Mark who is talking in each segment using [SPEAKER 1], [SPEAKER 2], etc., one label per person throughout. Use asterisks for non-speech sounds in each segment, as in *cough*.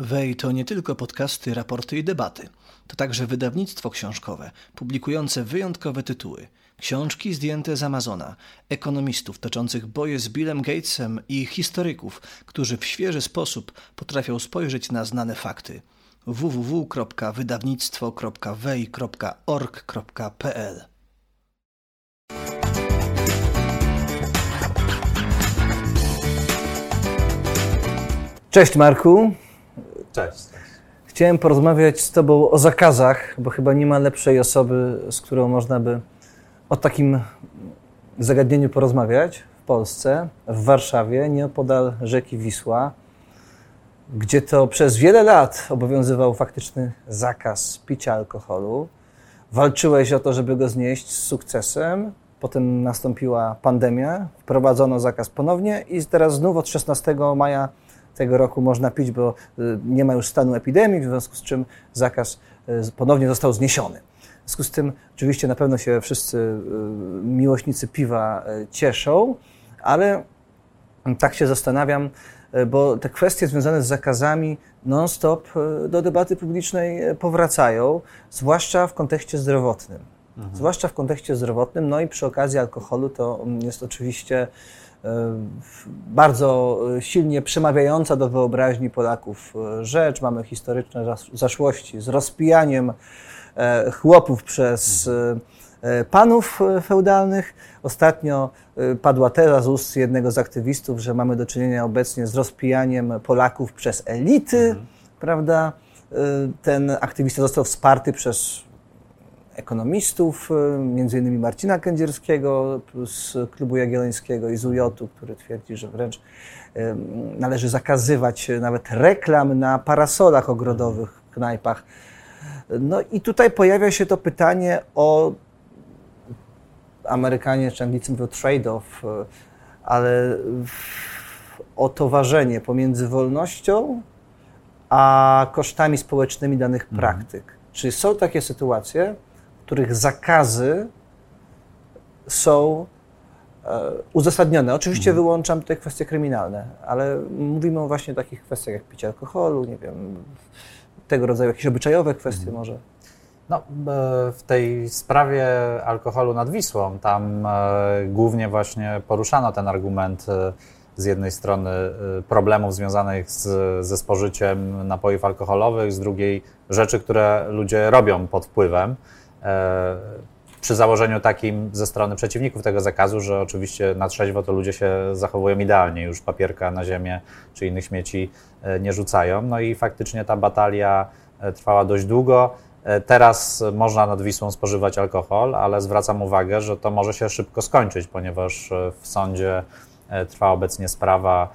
[SPEAKER 1] Wej to nie tylko podcasty, raporty i debaty. To także wydawnictwo książkowe, publikujące wyjątkowe tytuły. Książki zdjęte z Amazona, ekonomistów toczących boje z Billem Gatesem i historyków, którzy w świeży sposób potrafią spojrzeć na znane fakty. www.wydawnictwo.wej.org.pl Cześć Marku.
[SPEAKER 2] Cześć.
[SPEAKER 1] Chciałem porozmawiać z Tobą o zakazach, bo chyba nie ma lepszej osoby, z którą można by o takim zagadnieniu porozmawiać w Polsce, w Warszawie, nieopodal rzeki Wisła, gdzie to przez wiele lat obowiązywał faktyczny zakaz picia alkoholu. Walczyłeś o to, żeby go znieść z sukcesem. Potem nastąpiła pandemia, wprowadzono zakaz ponownie i teraz znów od 16 maja tego roku można pić, bo y, nie ma już stanu epidemii, w związku z czym zakaz y, ponownie został zniesiony. W związku z tym oczywiście na pewno się wszyscy y, miłośnicy piwa cieszą, ale tak się zastanawiam, bo te kwestie związane z zakazami non-stop do debaty publicznej powracają, zwłaszcza w kontekście zdrowotnym. Mhm. Zwłaszcza w kontekście zdrowotnym, no i przy okazji alkoholu to jest oczywiście bardzo silnie przemawiająca do wyobraźni Polaków e, rzecz. Mamy historyczne zaszłości z rozpijaniem e, chłopów przez panów feudalnych. Ostatnio padła teza z ust jednego z aktywistów, że mamy do czynienia obecnie z rozpijaniem Polaków przez elity, mhm. prawda? Ten aktywista został wsparty przez ekonomistów, y, między innymi Marcina Kędzierskiego z Klubu Jagiellońskiego i z UJ-u, który twierdzi, że wręcz y, należy zakazywać nawet reklam na parasolach ogrodowych w knajpach. No i tutaj pojawia się to pytanie o Amerykanie czy Anglicy mówią trade-off, y, ale o to ważenie pomiędzy wolnością a kosztami społecznymi danych mhm. praktyk. Czy są takie sytuacje, których zakazy są e, uzasadnione. Oczywiście mhm. wyłączam tutaj kwestie kryminalne, ale mówimy o właśnie takich kwestiach jak picie alkoholu, nie wiem, tego rodzaju jakieś obyczajowe kwestie mhm. może.
[SPEAKER 2] No, e, w tej sprawie alkoholu nad Wisłą, tam e, głównie właśnie poruszano ten argument z jednej strony problemów związanych z, ze spożyciem napojów alkoholowych, z drugiej rzeczy, które ludzie robią pod wpływem. E, przy założeniu takim ze strony przeciwników tego zakazu, że oczywiście na trzeźwo to ludzie się zachowują idealnie, już papierka na ziemię czy innych śmieci e, nie rzucają. No i faktycznie ta batalia e, trwała dość długo. Teraz można nad Wisłą spożywać alkohol, ale zwracam uwagę, że to może się szybko skończyć, ponieważ w sądzie trwa obecnie sprawa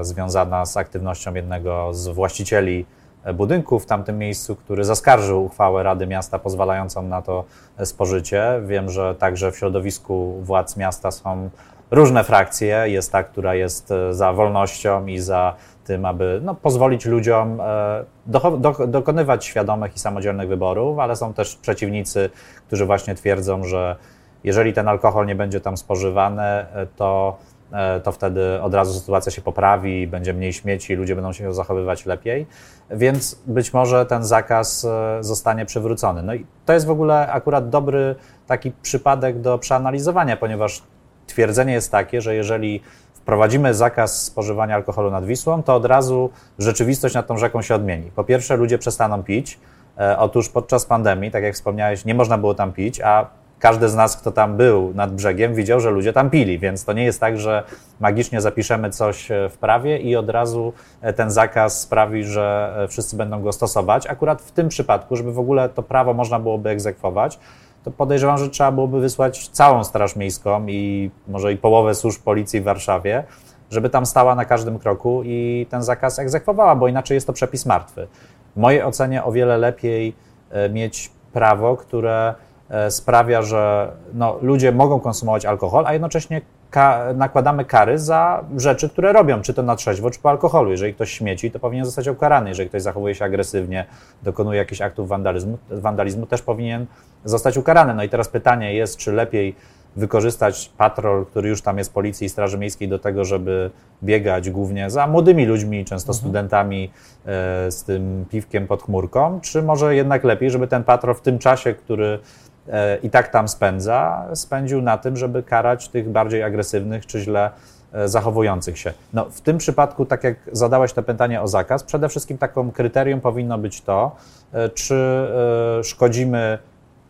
[SPEAKER 2] związana z aktywnością jednego z właścicieli budynku w tamtym miejscu, który zaskarżył uchwałę Rady Miasta pozwalającą na to spożycie. Wiem, że także w środowisku władz miasta są różne frakcje. Jest ta, która jest e, za wolnością i za tym, aby no, pozwolić ludziom e, do, do, dokonywać świadomych i samodzielnych wyborów, ale są też przeciwnicy, którzy właśnie twierdzą, że jeżeli ten alkohol nie będzie tam spożywany, e, to E, to wtedy od razu sytuacja się poprawi, będzie mniej śmieci, ludzie będą się zachowywać lepiej, więc być może ten zakaz e, zostanie przywrócony. No i to jest w ogóle akurat dobry taki przypadek do przeanalizowania, ponieważ twierdzenie jest takie, że jeżeli wprowadzimy zakaz spożywania alkoholu nad Wisłą, to od razu rzeczywistość nad tą rzeką się odmieni. Po pierwsze, ludzie przestaną pić. E, otóż podczas pandemii, tak jak wspomniałeś, nie można było tam pić, a każdy z nas, kto tam był nad brzegiem, widział, że ludzie tam pili, więc to nie jest tak, że magicznie zapiszemy coś e, w prawie i od razu e, ten zakaz sprawi, że e, wszyscy będą go stosować. Akurat w tym przypadku, żeby w ogóle to prawo można byłoby egzekwować, to podejrzewam, że trzeba byłoby wysłać całą Straż Miejską i może i połowę służb policji w Warszawie, żeby tam stała na każdym kroku i ten zakaz egzekwowała, bo inaczej jest to przepis martwy. W mojej ocenie o wiele lepiej mieć prawo, które sprawia, że no, ludzie mogą konsumować alkohol, a jednocześnie ka nakładamy kary za rzeczy, które robią, czy to na trzeźwo, czy po alkoholu. Jeżeli ktoś śmieci, to powinien zostać ukarany. Jeżeli ktoś zachowuje się agresywnie, dokonuje jakichś aktów wandalizmu, wandalizmu też powinien zostać ukarany. No i teraz pytanie jest, czy lepiej wykorzystać patrol, który już tam jest policji i Straży Miejskiej do tego, żeby biegać głównie za młodymi ludźmi, często mhm. studentami e, z tym piwkiem pod chmurką, czy może jednak lepiej, żeby ten patrol w tym czasie, który e, i tak tam spędza, spędził na tym, żeby karać tych bardziej agresywnych czy źle e, zachowujących się. No, w tym przypadku, tak jak zadałeś to pytanie o zakaz, przede wszystkim taką kryterium powinno być to, czy szkodzimy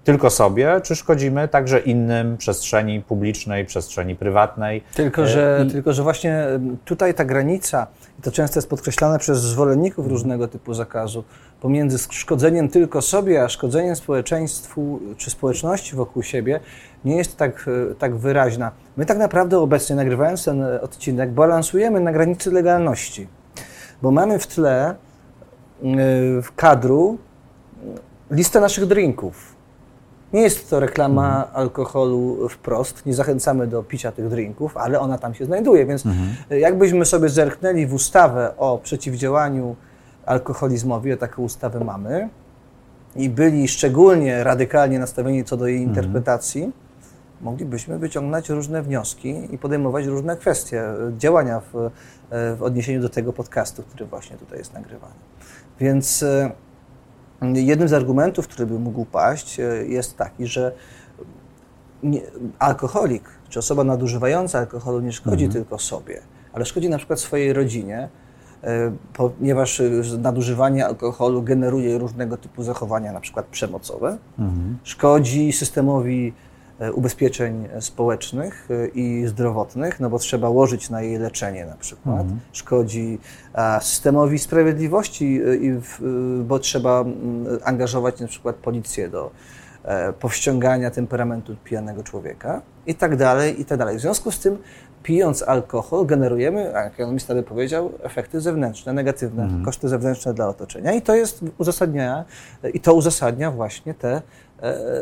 [SPEAKER 2] tylko sobie, czy szkodzimy także innym przestrzeni publicznej, przestrzeni prywatnej.
[SPEAKER 1] Tylko, że, I... tylko, że właśnie tutaj ta granica, i to często jest podkreślane przez zwolenników różnego typu zakazu, pomiędzy szkodzeniem tylko sobie, a szkodzeniem społeczeństwu czy społeczności wokół siebie, nie jest tak, e, tak wyraźna. My tak naprawdę obecnie, nagrywając ten odcinek, balansujemy na granicy legalności, bo mamy w tle w kadru listę naszych drinków nie jest to reklama mhm. alkoholu wprost, nie zachęcamy do picia tych drinków, ale ona tam się znajduje, więc mhm. jakbyśmy sobie zerknęli w ustawę o przeciwdziałaniu alkoholizmowi, a taką ustawę mamy, i byli szczególnie radykalnie nastawieni co do jej mhm. interpretacji, moglibyśmy wyciągnąć różne wnioski i podejmować różne kwestie działania w, w odniesieniu do tego podcastu, który właśnie tutaj jest nagrywany. Więc e, Jednym z argumentów, który by mógł paść, e, jest taki, że nie, alkoholik czy osoba nadużywająca alkoholu nie szkodzi mhm. tylko sobie, ale szkodzi na przykład swojej rodzinie, e, ponieważ e, nadużywanie alkoholu generuje różnego typu zachowania, na przykład przemocowe, mhm. szkodzi systemowi ubezpieczeń społecznych e, i zdrowotnych, no bo trzeba łożyć na jej leczenie na przykład. Mhm. Szkodzi systemowi sprawiedliwości, e, bo trzeba angażować na przykład policję do powściągania temperamentu pijanego człowieka i tak dalej, i tak dalej. W związku z tym pijąc alkohol generujemy, jak ekonomista by powiedział, efekty zewnętrzne, negatywne, mhm. koszty zewnętrzne dla otoczenia i to jest uzasadnienia, i to uzasadnia właśnie te E,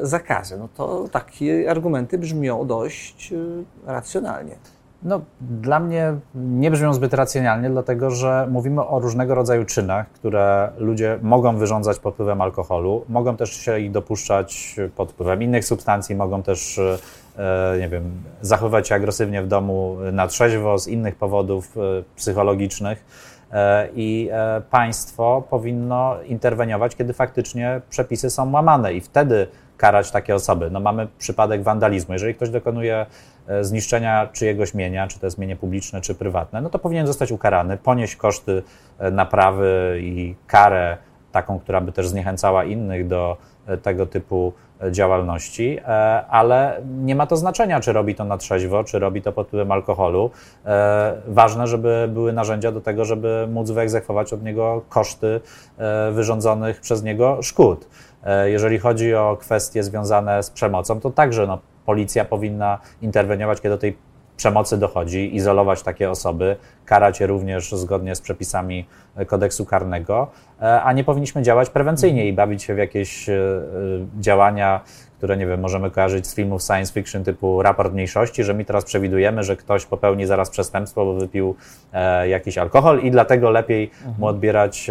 [SPEAKER 1] zakazy. No to takie argumenty brzmią dość e, racjonalnie.
[SPEAKER 2] No, dla mnie nie brzmią zbyt racjonalnie, dlatego że mówimy o różnego rodzaju czynach, które ludzie mogą wyrządzać pod wpływem alkoholu, mogą też się ich dopuszczać pod wpływem innych substancji, mogą też, e, nie wiem, zachowywać się agresywnie w domu na trzeźwo z innych powodów psychologicznych. E, i e, państwo powinno interweniować, kiedy faktycznie przepisy są łamane i wtedy karać takie osoby. No mamy przypadek wandalizmu. Jeżeli ktoś dokonuje e, zniszczenia czyjegoś mienia, czy to jest mienie publiczne, czy prywatne, no to powinien zostać ukarany, ponieść koszty naprawy i karę taką, która by też zniechęcała innych do tego typu działalności, e, ale nie ma to znaczenia, czy robi to na trzeźwo, czy robi to pod wpływem alkoholu. E, ważne, żeby były narzędzia do tego, żeby móc wyegzekwować od niego koszty e, wyrządzonych przez niego szkód. Jeżeli chodzi o kwestie związane z przemocą, to także no, policja powinna interweniować, kiedy do tej przemocy dochodzi, izolować takie osoby, karać je również zgodnie z przepisami kodeksu karnego, e, a nie powinniśmy działać prewencyjnie i bawić się w jakieś e, e, działania, które nie wiem, możemy kojarzyć z filmów science fiction typu raport mniejszości, że my teraz przewidujemy, że ktoś popełni zaraz przestępstwo, bo wypił e, jakiś alkohol i dlatego lepiej mhm. mu odbierać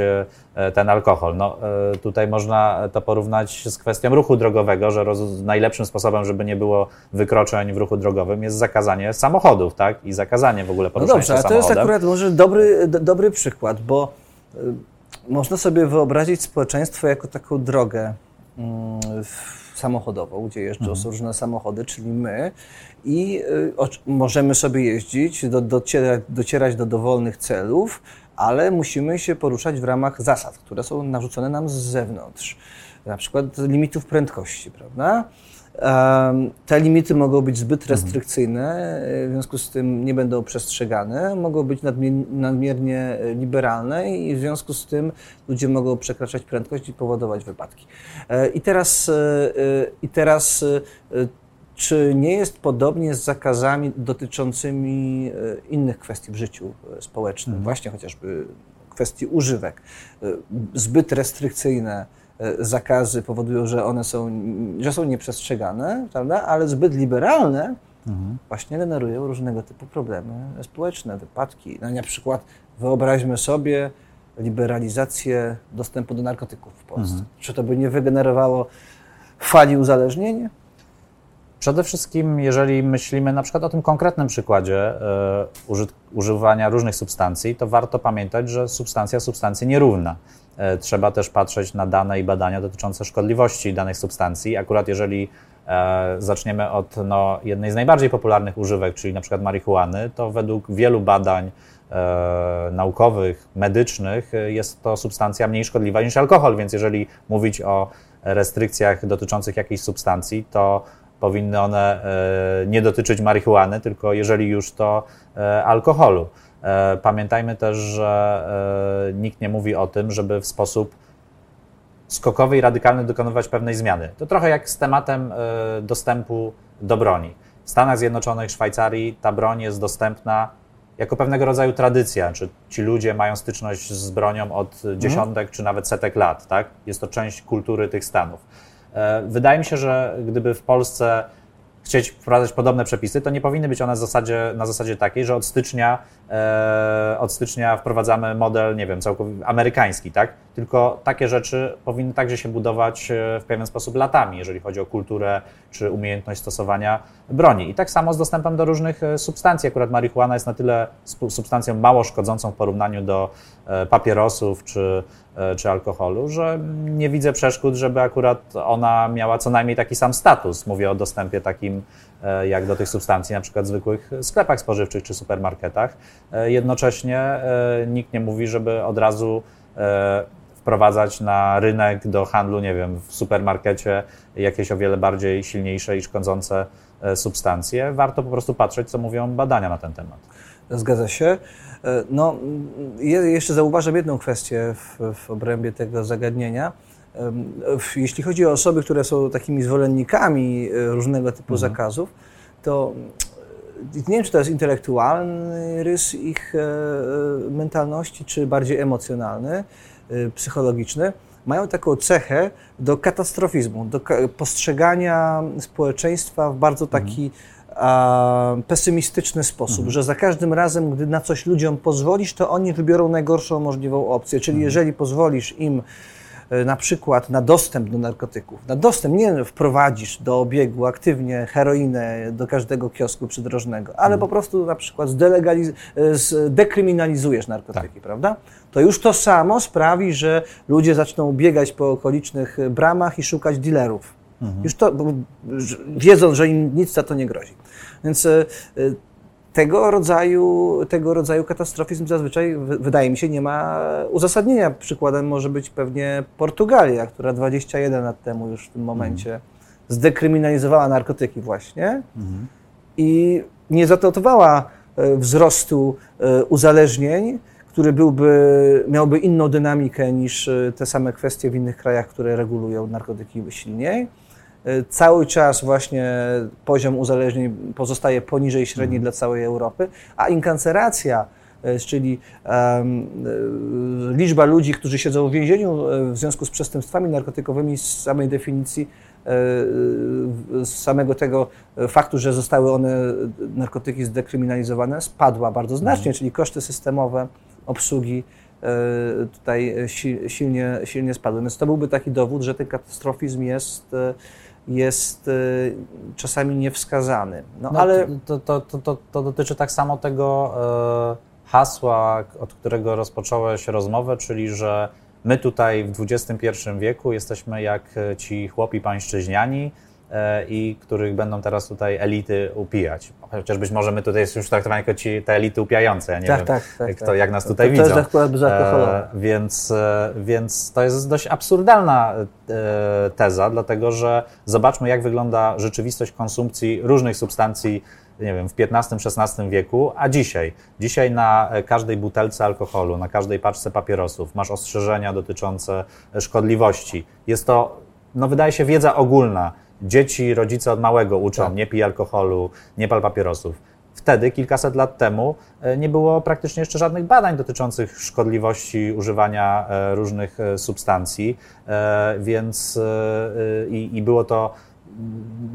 [SPEAKER 2] e, ten alkohol. No, e, tutaj można to porównać z kwestią ruchu drogowego, że roz, najlepszym sposobem, żeby nie było wykroczeń w ruchu drogowym jest zakazanie samochodów, tak? I zakazanie w ogóle poruszania no dobrze,
[SPEAKER 1] się to jest akurat może dobry, do, dobry przykład, bo y, można sobie wyobrazić społeczeństwo jako taką drogę y, samochodową, gdzie jeżdżą mhm. różne samochody, czyli my, i y, o, możemy sobie jeździć, do, docierać, docierać do dowolnych celów, ale musimy się poruszać w ramach zasad, które są narzucone nam z zewnątrz, na przykład limitów prędkości, prawda? Te limity mogą być zbyt mhm. restrykcyjne, w związku z tym nie będą przestrzegane, mogą być nadmiernie liberalne i w związku z tym ludzie mogą przekraczać prędkość i powodować wypadki. E, I teraz, e, e, i teraz czy nie jest podobnie z zakazami dotyczącymi innych kwestii w życiu społecznym, mhm. właśnie chociażby kwestii używek, zbyt restrykcyjne, E, zakazy powodują, że one są, że są nieprzestrzegane, prawda? ale zbyt liberalne mhm. właśnie generują różnego typu problemy społeczne, wypadki. No, na przykład wyobraźmy sobie liberalizację dostępu do narkotyków w Polsce. Mhm. Czy to by nie wygenerowało fali uzależnień?
[SPEAKER 2] Przede wszystkim, jeżeli myślimy na przykład o tym konkretnym przykładzie e, używania różnych substancji, to warto pamiętać, że substancja substancji nierówna. E, trzeba też patrzeć na dane i badania dotyczące szkodliwości danych substancji. Akurat jeżeli e, zaczniemy od no, jednej z najbardziej popularnych używek, czyli na przykład marihuany, to według wielu badań naukowych, medycznych jest to substancja mniej szkodliwa niż alkohol, więc jeżeli mówić o restrykcjach dotyczących jakiejś substancji, to powinny one e, nie dotyczyć marihuany, tylko jeżeli już to e, alkoholu. E, pamiętajmy też, że nikt nie mówi o tym, żeby w sposób skokowy i radykalny dokonywać pewnej zmiany. To trochę jak z tematem dostępu do broni. W Stanach Zjednoczonych, Szwajcarii ta broń jest dostępna jako pewnego rodzaju tradycja, czy ci ludzie mają styczność z bronią od dziesiątek mhm. czy nawet setek lat, tak? Jest to część kultury tych stanów. E, wydaje mi się, że gdyby w Polsce chcieć wprowadzać podobne przepisy, to nie powinny być one zasadzie, na zasadzie takiej, że od stycznia, e, od stycznia wprowadzamy model, nie wiem, całkowicie amerykański, tak? Tylko takie rzeczy powinny także się budować e, w pewien sposób latami, jeżeli chodzi o kulturę czy umiejętność stosowania broni. I tak samo z dostępem do różnych e, substancji. Akurat marihuana jest na tyle substancją mało szkodzącą w porównaniu do e, papierosów czy, czy alkoholu, że nie widzę przeszkód, żeby akurat ona miała co najmniej taki sam status. Mówię o dostępie takim jak do tych substancji, na przykład w zwykłych sklepach spożywczych czy supermarketach. Jednocześnie nikt nie mówi, żeby od razu wprowadzać na rynek do handlu, nie wiem, w supermarkecie jakieś o wiele bardziej silniejsze i szkodzące e, substancje. Warto po prostu patrzeć, co mówią badania na ten temat.
[SPEAKER 1] Zgadza się. E, no, jeszcze zauważam jedną kwestię w, w obrębie tego zagadnienia. Jeśli chodzi o osoby, które są takimi zwolennikami e, różnego typu mhm. zakazów, to nie wiem, czy to jest intelektualny rys ich mentalności, czy bardziej emocjonalny. Y, psychologiczny, mają taką cechę do katastrofizmu, do postrzegania społeczeństwa w bardzo taki a, pesymistyczny sposób, mhm. że za każdym razem, gdy na coś ludziom pozwolisz, to oni wybiorą najgorszą możliwą opcję. Czyli mhm. jeżeli pozwolisz im na przykład na dostęp do narkotyków, na dostęp nie wprowadzisz do obiegu aktywnie heroinę do każdego kiosku przydrożnego, ale hmm. po prostu na przykład e, zdekryminalizujesz narkotyki, tak. prawda? To już to samo sprawi, że ludzie zaczną biegać po okolicznych bramach i szukać dealerów. Mhm. Już to, wiedząc, że im nic za to nie grozi. Więc e, tego rodzaju, tego rodzaju katastrofizm zazwyczaj, wydaje mi się, nie ma uzasadnienia. Przykładem może być pewnie Portugalia, która 21 lat temu już w tym momencie mhm. zdekryminalizowała narkotyki właśnie mhm. i nie zatotowała e, wzrostu e, uzależnień, który byłby, miałby inną dynamikę niż e, te same kwestie w innych krajach, które regulują narkotyki silniej cały czas właśnie poziom uzależnień pozostaje poniżej średniej mhm. dla całej Europy, a inkanceracja, e, czyli um, liczba ludzi, którzy siedzą w więzieniu w związku z przestępstwami narkotykowymi z samej definicji, z samego tego faktu, że zostały one, narkotyki zdekryminalizowane, spadła bardzo znacznie, mhm. czyli koszty systemowe obsługi tutaj silnie, silnie spadły. Więc to byłby taki dowód, że ten katastrofizm jest jest y, czasami niewskazany.
[SPEAKER 2] No, no ale to, to, to, to, dotyczy tak samo tego y, hasła, od którego rozpocząłeś rozmowę, czyli że my tutaj w XXI wieku jesteśmy jak ci chłopi pańszczyźniani, E, i których będą teraz tutaj elity upijać. Chociaż być może my tutaj jesteśmy już traktowani jako ci, te elity upijające. Ja nie tak, wiem, tak, tak, kto, tak. jak nas tutaj to, to widzą. Jest akurat. E, więc, e, więc to jest dość absurdalna e, teza, dlatego że zobaczmy, jak wygląda rzeczywistość konsumpcji różnych substancji nie wiem, w XV-XVI wieku, a dzisiaj. Dzisiaj na każdej butelce alkoholu, na każdej paczce papierosów masz ostrzeżenia dotyczące szkodliwości. Jest to, no wydaje się, wiedza ogólna Dzieci, rodzice od małego uczą, tak. nie pij alkoholu, nie pal papierosów. Wtedy, kilkaset lat temu, e, nie było praktycznie jeszcze żadnych badań dotyczących szkodliwości używania e, różnych e, substancji, więc i, i było to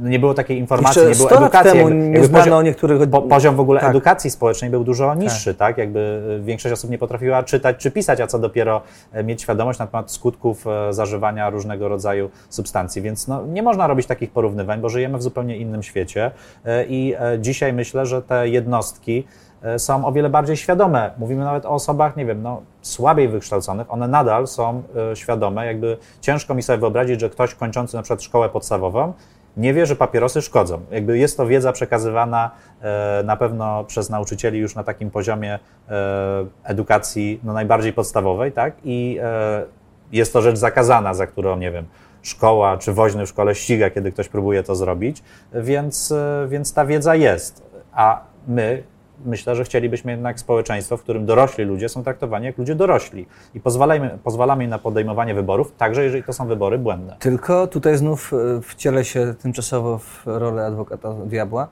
[SPEAKER 2] nie było takiej informacji,
[SPEAKER 1] Jeszcze
[SPEAKER 2] nie było
[SPEAKER 1] 100 lat
[SPEAKER 2] edukacji.
[SPEAKER 1] temu
[SPEAKER 2] jakby- jakby poziom-
[SPEAKER 1] niektórych...
[SPEAKER 2] po, poziom w ogóle
[SPEAKER 1] Tak.
[SPEAKER 2] edukacji społecznej był dużo niższy, tak. Jakby y, większość osób nie potrafiła czytać czy pisać, a co dopiero e, mieć świadomość na temat skutków e, zażywania różnego rodzaju substancji. Więc no, nie można robić takich porównywań, bo żyjemy w zupełnie innym świecie e, i e, dzisiaj myślę, że te jednostki e, są o wiele bardziej świadome. Mówimy nawet o osobach, nie wiem, no, słabiej wykształconych, one nadal są e, świadome. Jakby ciężko mi sobie wyobrazić, że ktoś kończący na przykład szkołę podstawową nie wie, że papierosy szkodzą. Jakby jest to wiedza przekazywana e, na pewno przez nauczycieli już na takim poziomie e, edukacji no, najbardziej podstawowej, tak? I e, jest to rzecz zakazana, za którą, nie wiem, szkoła czy woźny w szkole ściga, kiedy ktoś próbuje to zrobić, więc, e, więc ta wiedza jest. A my, myślę, że chcielibyśmy jednak społeczeństwo, w którym dorośli ludzie są traktowani jak ludzie dorośli i pozwalamy, pozwalamy im na podejmowanie wyborów, także jeżeli to są wybory błędne.
[SPEAKER 1] Tylko tutaj znów e, wcielę się tymczasowo w rolę adwokata diabła.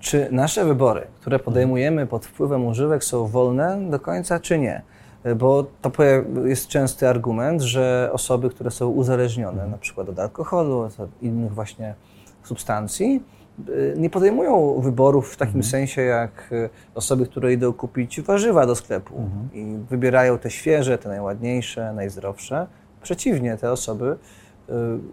[SPEAKER 1] Czy nasze wybory, które podejmujemy pod wpływem używek, są wolne do końca, czy nie? E, Bo to jest częsty argument, że osoby, które są uzależnione na przykład od alkoholu, od innych właśnie substancji, nie podejmują wyborów w takim sensie jak e, osoby, które idą kupić warzywa do sklepu i wybierają te świeże, te najładniejsze, najzdrowsze. Przeciwnie, te osoby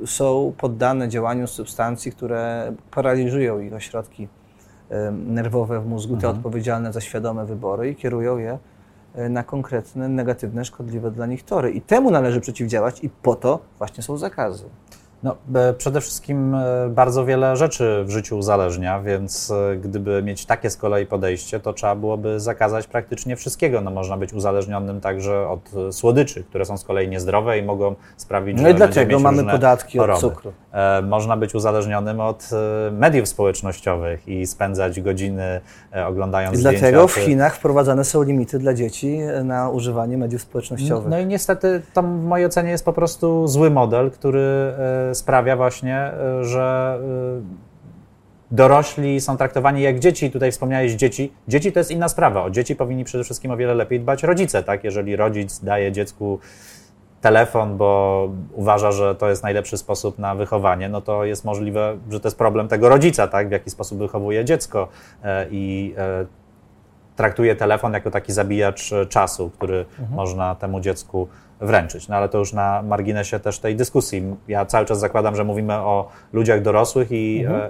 [SPEAKER 1] y, są poddane działaniu substancji, które paraliżują ich ośrodki y, nerwowe w mózgu, te odpowiedzialne za świadome wybory i kierują je y, na konkretne, negatywne, szkodliwe dla nich tory. I temu należy przeciwdziałać i po to właśnie są zakazy.
[SPEAKER 2] No, e, przede wszystkim e, bardzo wiele rzeczy w życiu uzależnia, więc e, gdyby mieć takie z kolei podejście, to trzeba byłoby zakazać praktycznie wszystkiego. No, można być uzależnionym także od słodyczy, które są z kolei niezdrowe i mogą sprawić,
[SPEAKER 1] No
[SPEAKER 2] że
[SPEAKER 1] i
[SPEAKER 2] będziemy
[SPEAKER 1] dlatego
[SPEAKER 2] mieć
[SPEAKER 1] mamy podatki od
[SPEAKER 2] choroby.
[SPEAKER 1] cukru.
[SPEAKER 2] E, Można być uzależnionym od mediów społecznościowych i spędzać godziny oglądając
[SPEAKER 1] I
[SPEAKER 2] zdjęcia.
[SPEAKER 1] dlatego w Chinach wprowadzane są limity dla dzieci na używanie mediów społecznościowych.
[SPEAKER 2] No i niestety to w mojej ocenie jest po prostu zły model, który sprawia właśnie, e, że e, dorośli są traktowani jak dzieci. Tutaj wspomniałeś dzieci. Dzieci to jest inna sprawa. O dzieci powinni przede wszystkim o wiele lepiej dbać rodzice, tak? Jeżeli rodzic daje dziecku telefon, bo uważa, że to jest najlepszy sposób na wychowanie, no to jest możliwe, że to jest problem tego rodzica, tak? W jaki sposób wychowuje dziecko e, i traktuje telefon jako taki zabijacz czasu, który można temu dziecku wręczyć. No ale to już na marginesie też tej dyskusji. Ja cały czas zakładam, że mówimy o ludziach dorosłych i e,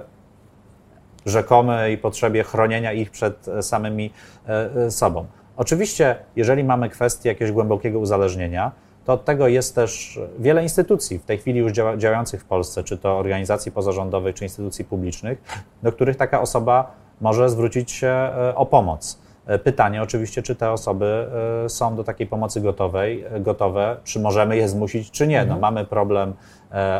[SPEAKER 2] rzekomej potrzebie chronienia ich przed e, samymi e, sobą. Oczywiście, jeżeli mamy kwestię jakiegoś głębokiego uzależnienia, to od tego jest też wiele instytucji w tej chwili już działa, działających w Polsce, czy to organizacji pozarządowych, czy instytucji publicznych, do których taka osoba może zwrócić się o pomoc. E, Pytanie oczywiście, czy te osoby e, są do takiej pomocy gotowej, e, gotowe, czy możemy je zmusić, czy nie. No, mamy problem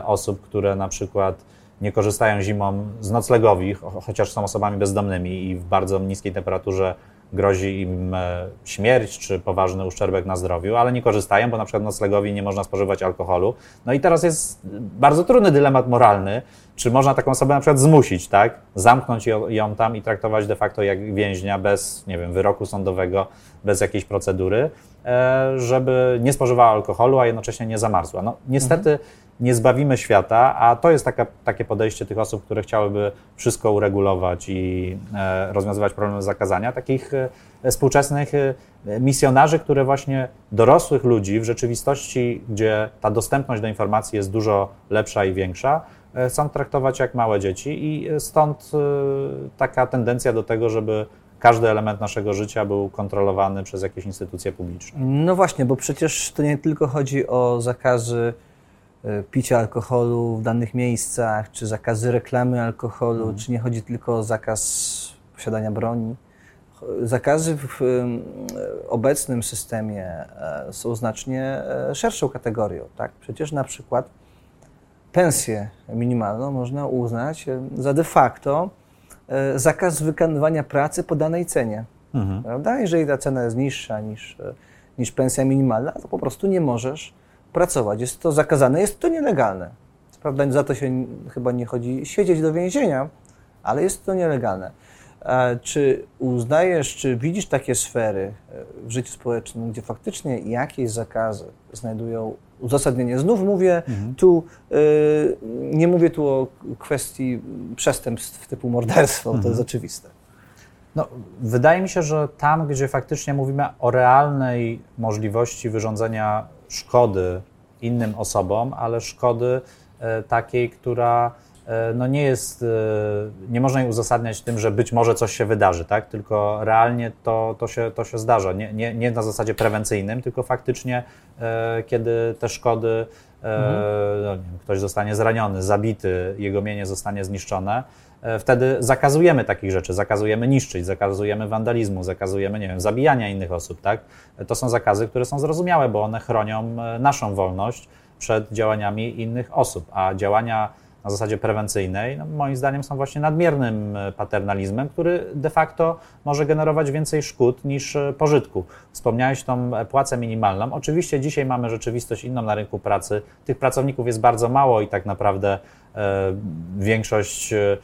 [SPEAKER 2] osób, które na przykład nie korzystają zimą z noclegowi, cho- chociaż są osobami bezdomnymi i w bardzo niskiej temperaturze grozi im e, śmierć czy poważny uszczerbek na zdrowiu, ale nie korzystają, bo na przykład noclegowi nie można spożywać alkoholu. No i teraz jest bardzo trudny dylemat moralny, czy można taką osobę na przykład zmusić, tak? Zamknąć ją, tam i traktować de facto jak więźnia bez, nie wiem, wyroku sądowego, bez jakiejś procedury, e, żeby nie spożywała alkoholu, a jednocześnie nie zamarzła. No niestety nie zbawimy świata, a to jest taka, takie podejście tych osób, które chciałyby wszystko uregulować i e, rozwiązywać problemy zakazania, takich e, współczesnych e, misjonarzy, które właśnie dorosłych ludzi w rzeczywistości, gdzie ta dostępność do informacji jest dużo lepsza i większa, e, chcą traktować jak małe dzieci i stąd e, taka tendencja do tego, żeby każdy element naszego życia był kontrolowany przez jakieś instytucje publiczne.
[SPEAKER 1] No właśnie, bo przecież to nie tylko chodzi o zakazy picia alkoholu w danych miejscach, czy zakazy reklamy alkoholu, czy nie chodzi tylko o zakaz posiadania broni. Zakazy w obecnym systemie e, są znacznie e, szerszą kategorią. Tak? Przecież na przykład pensję minimalną można uznać e, za de facto e, zakaz wykonywania pracy po danej cenie. Prawda? Jeżeli ta cena jest niższa niż, e, niż pensja minimalna, to po prostu nie możesz pracować. Jest to zakazane, jest to nielegalne. Prawda za to się chyba nie chodzi siedzieć do więzienia, ale jest to nielegalne. Czy uznajesz, czy widzisz takie sfery w życiu społecznym, gdzie faktycznie jakieś zakazy znajdują uzasadnienie? Znów mówię mhm. tu, nie mówię tu o kwestii przestępstw typu morderstwo, mhm. to jest mhm. oczywiste.
[SPEAKER 2] No, wydaje mi się, że tam, gdzie faktycznie mówimy o realnej możliwości wyrządzenia szkody innym osobom, ale szkody e, takiej, która e, no nie jest, e, nie można jej uzasadniać tym, że być może coś się wydarzy, tak? tylko realnie to, to, się, to się zdarza. Nie, nie, nie na zasadzie prewencyjnym, tylko faktycznie, kiedy te szkody, mhm. no, wiem, ktoś zostanie zraniony, zabity, jego mienie zostanie zniszczone, wtedy zakazujemy takich rzeczy, zakazujemy niszczyć, zakazujemy wandalizmu, zakazujemy, nie wiem, zabijania innych osób, tak? E, to są zakazy, które są zrozumiałe, bo one chronią e, naszą wolność przed działaniami innych osób, a działania na zasadzie prewencyjnej, no, moim zdaniem są właśnie nadmiernym paternalizmem, który de facto może generować więcej szkód niż pożytku. Wspomniałeś tą płacę minimalną. Oczywiście dzisiaj mamy rzeczywistość inną na rynku pracy. Tych pracowników jest bardzo mało i tak naprawdę E, większość e,